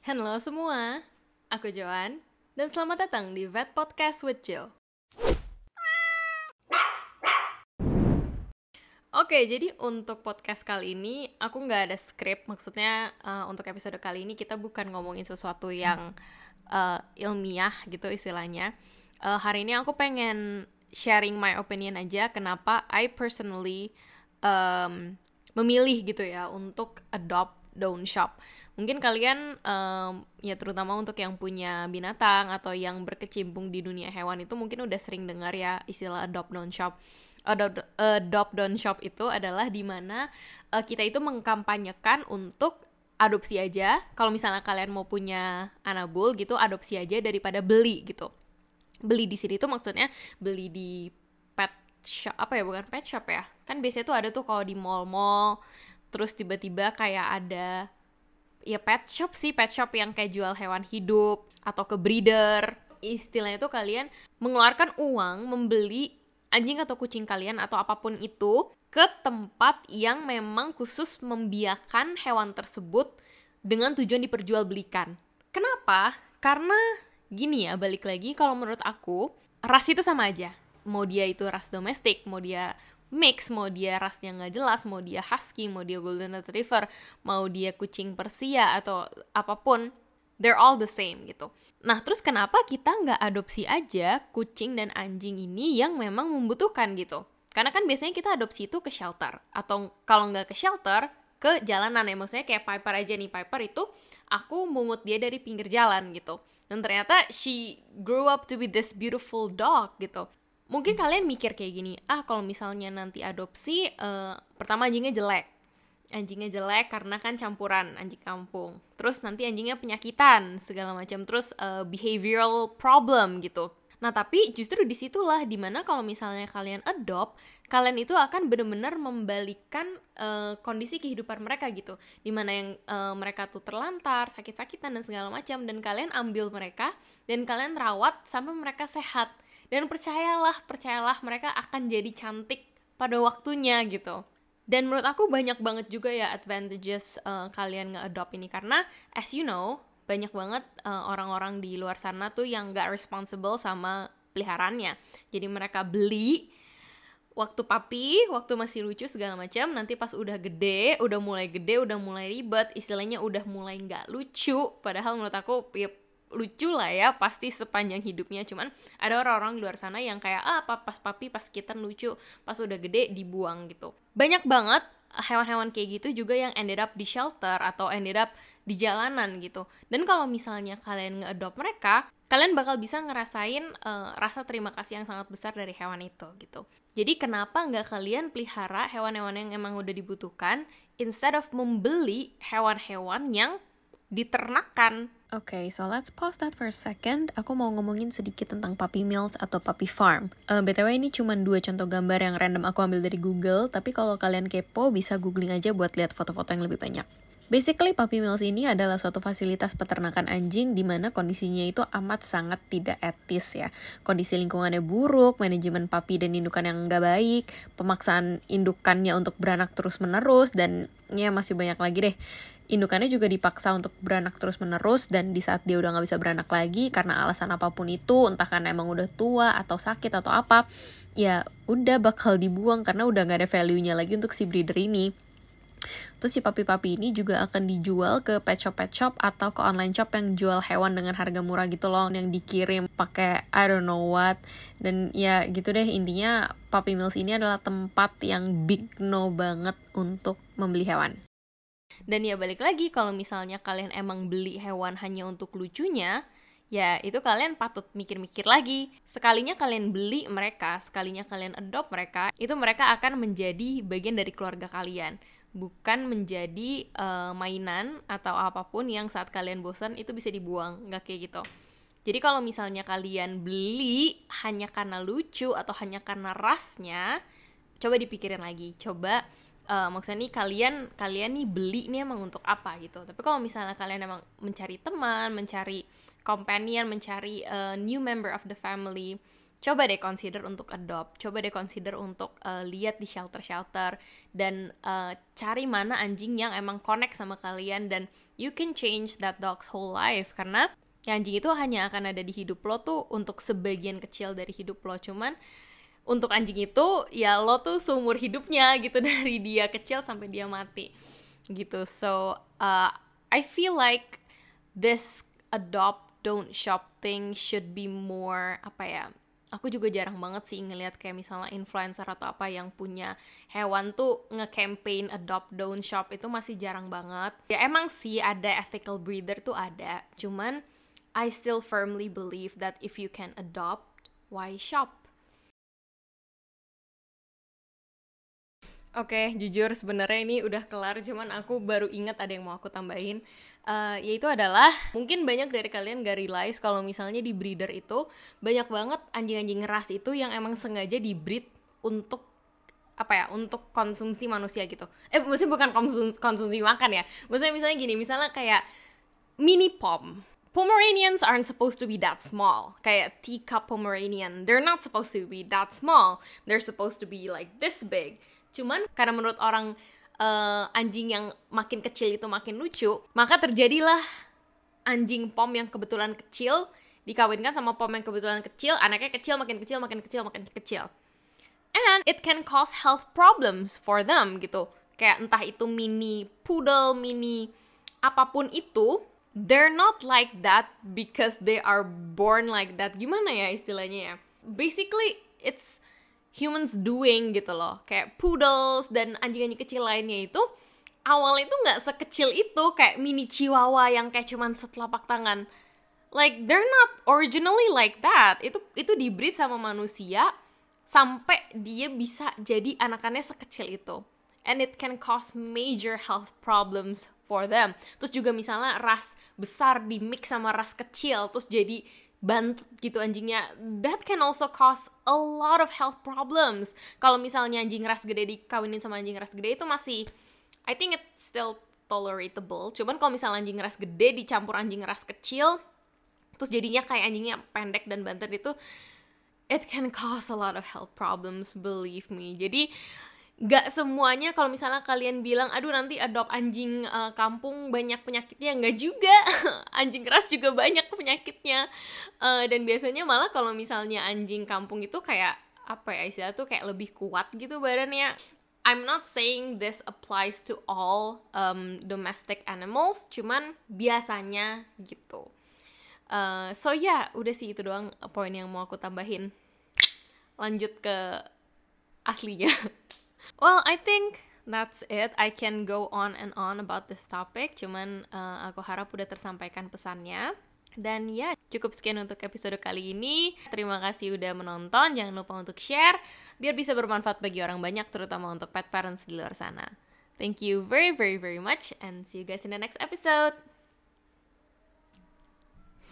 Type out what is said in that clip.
Halo semua, aku Joan, dan selamat datang di Vet Podcast with Jill. Oke, jadi untuk podcast kali ini aku nggak ada skrip. Maksudnya uh, untuk episode kali ini kita bukan ngomongin sesuatu yang uh, ilmiah gitu istilahnya. Uh, hari ini aku pengen sharing my opinion aja kenapa I personally um, memilih gitu ya untuk adopt don't shop. Mungkin kalian um, ya terutama untuk yang punya binatang atau yang berkecimpung di dunia hewan itu mungkin udah sering dengar ya istilah adopt don't shop. Adopt, adopt don't shop itu adalah di mana uh, kita itu mengkampanyekan untuk adopsi aja. Kalau misalnya kalian mau punya anabul gitu, adopsi aja daripada beli gitu. Beli di sini tuh maksudnya beli di pet shop apa ya bukan pet shop ya kan biasanya tuh ada tuh kalau di mall-mall terus tiba-tiba kayak ada ya pet shop sih pet shop yang kayak jual hewan hidup atau ke breeder istilahnya tuh kalian mengeluarkan uang membeli anjing atau kucing kalian atau apa pun itu ke tempat yang memang khusus membiarkan hewan tersebut dengan tujuan diperjualbelikan. Kenapa? Karena gini ya, balik lagi kalau menurut aku, ras itu sama aja. Mau dia itu ras domestik, mau dia mix. Mau dia rasnya nggak jelas mau dia husky mau dia golden retriever mau dia kucing persia atau apa pun they're all the same gitu. Nah terus kenapa kita nggak adopsi aja kucing dan anjing ini yang memang membutuhkan gitu? Karena kan biasanya kita adopsi itu ke shelter atau kalau nggak ke shelter ke jalanan ya. Maksudnya kayak Piper aja nih. Piper itu aku mungut dia dari pinggir jalan gitu. Dan ternyata she grew up to be this beautiful dog gitu mungkin kalian mikir kayak gini ah kalau misalnya nanti adopsi uh, pertama anjingnya jelek. Anjingnya jelek karena kan campuran anjing kampung. Terus nanti anjingnya penyakitan segala macam. Terus uh, behavioral problem gitu. Nah tapi justru di situlah di mana kalau misalnya kalian adopt kalian itu akan benar-benar membalikan uh, kondisi kehidupan mereka gitu. Di mana yang uh, mereka tuh terlantar sakit-sakitan dan segala macam. Dan kalian ambil mereka dan kalian rawat sampai mereka sehat dan percayalah, percayalah mereka akan jadi cantik pada waktunya gitu. Dan menurut aku banyak banget juga ya advantages uh, kalian nge-adopt ini karena as you know, banyak banget uh, orang-orang di luar sana tuh yang gak responsible sama peliharaannya. Jadi mereka beli waktu papi, waktu masih lucu segala macam, nanti pas udah gede, udah mulai gede, udah mulai ribet, istilahnya udah mulai nggak lucu. Padahal menurut aku ya lucu lah ya pasti sepanjang hidupnya. Cuman ada orang-orang di luar sana yang kayak ah pas papi pas kita lucu pas udah gede dibuang gitu. Banyak banget hewan-hewan kayak gitu juga yang ended up di shelter atau ended up di jalanan gitu. Dan kalau misalnya kalian nge-adopt mereka kalian bakal bisa ngerasain uh, rasa terima kasih yang sangat besar dari hewan itu gitu. Jadi kenapa nggak kalian pelihara hewan-hewan yang emang udah dibutuhkan instead of membeli hewan-hewan yang diternakan okay, so let's pause that for a second. Aku mau ngomongin sedikit tentang puppy mills atau puppy farm. Uh, eh, BTW ini cuma dua contoh gambar yang random aku ambil dari Google, tapi kalau kalian kepo bisa googling aja buat lihat foto-foto yang lebih banyak. Basically, puppy mills ini adalah suatu fasilitas peternakan anjing di mana kondisinya itu amat sangat tidak etis ya. Kondisi lingkungannya buruk, manajemen puppy dan indukan yang nggak baik, pemaksaan indukannya untuk beranak terus-menerus, dan ya masih banyak lagi deh indukannya juga dipaksa untuk beranak terus menerus dan di saat dia udah nggak bisa beranak lagi karena alasan apa pun itu entah karena emang udah tua atau sakit atau apa ya udah bakal dibuang karena udah nggak ada value-nya lagi untuk si breeder ini Terus si papi-papi ini juga akan dijual ke pet shop pet shop atau ke online shop yang jual hewan dengan harga murah gitu loh yang dikirim pakai I don't know what dan ya gitu deh intinya Puppy Mills ini adalah tempat yang big no banget untuk membeli hewan. Dan ya balik lagi kalau misalnya kalian emang beli hewan hanya untuk lucunya, ya itu kalian patut mikir-mikir lagi. Sekalinya kalian beli mereka, sekalinya kalian adopt mereka, itu mereka akan menjadi bagian dari keluarga kalian. Bukan menjadi uh, mainan atau apa pun yang saat kalian bosan itu bisa dibuang, nggak kayak gitu. Jadi kalau misalnya kalian beli hanya karena lucu atau hanya karena rasnya, coba dipikirin lagi. Coba uh, maksudnya nih kalian kalian nih beli nih emang untuk apa gitu. Tapi kalau misalnya kalian emang mencari teman mencari companion mencari uh, new member of the family coba deh consider untuk adopt, coba deh consider untuk uh, lihat di shelter-shelter dan uh, cari mana anjing yang emang connect sama kalian dan you can change that dog's whole life. Karena ya anjing itu hanya akan ada di hidup lo tuh untuk sebagian kecil dari hidup lo. Cuman untuk anjing itu ya lo tuh seumur hidupnya gitu dari dia kecil sampai dia mati gitu so uh, I feel like this adopt don't shop thing should be more apa ya aku juga jarang banget sih ngelihat kayak misalnya influencer atau apa yang punya hewan tuh nge-campaign adopt don't shop itu masih jarang banget. Ya emang sih ada ethical breeder tuh ada, cuman I still firmly believe that if you can adopt, why shop? Oke, okay, jujur sebenarnya ini udah kelar, cuman aku baru ingat ada yang mau aku tambahin. Uh, yaitu adalah mungkin banyak dari kalian gak realize kalau misalnya di breeder itu banyak banget anjing-anjing ras itu yang emang sengaja di breed untuk apa ya untuk konsumsi manusia gitu. Eh maksudnya bukan konsumsi, konsumsi makan ya. Maksudnya misalnya gini, misalnya kayak mini pom. Pomeranians aren't supposed to be that small. Kayak teacup Pomeranian, they're not supposed to be that small. They're supposed to be like this big Cuman karena menurut orang uh, anjing yang makin kecil itu makin lucu, maka terjadilah anjing pom yang kebetulan kecil dikawinkan sama pom yang kebetulan kecil, anaknya kecil makin kecil makin kecil makin kecil. And it can cause health problems for them gitu. Kayak entah itu mini poodle, mini apa pun itu, they're not like that because they are born like that. Gimana ya istilahnya ya? Basically, it's humans doing gitu loh. Kayak poodles dan anjing-anjing kecil lainnya itu awal itu nggak sekecil itu kayak mini chihuahua yang kayak cuman setelapak tangan. Like they're not originally like that. Itu itu dibreed sama manusia sampai dia bisa jadi anakannya sekecil itu. And it can cause major health problems for them. Terus juga misalnya ras besar di mix sama ras kecil terus jadi bantet gitu anjingnya. That can also cause a lot of health problems. Kalau misalnya anjing ras gede dikawinin sama anjing ras gede itu masih I think it's still tolerable. Cuman kalau misalnya anjing ras gede dicampur anjing ras kecil terus jadinya kayak anjingnya pendek dan bantet itu it can cause a lot of health problems believe me. Jadi gak semuanya kalau misalnya kalian bilang aduh nanti adopt anjing uh, kampung banyak penyakitnya nggak juga. Anjing keras juga banyak penyakitnya. Uh, dan biasanya malah kalau misalnya anjing kampung itu kayak apa ya istilah tuh kayak lebih kuat gitu badannya. I'm not saying this applies to all um, domestic animals cuman biasanya gitu. Uh, so ya yeah, udah sih itu doang poin yang mau aku tambahin. Lanjut ke aslinya Well, I think that's it. I can go on and on about this topic. Cuman uh, aku harap udah tersampaikan pesannya. Dan ya, cukup sekian untuk episode kali ini. Terima kasih udah menonton. Jangan lupa untuk share biar bisa bermanfaat bagi orang banyak, terutama untuk pet parents di luar sana. Thank you very, very, very much, and see you guys in the next episode.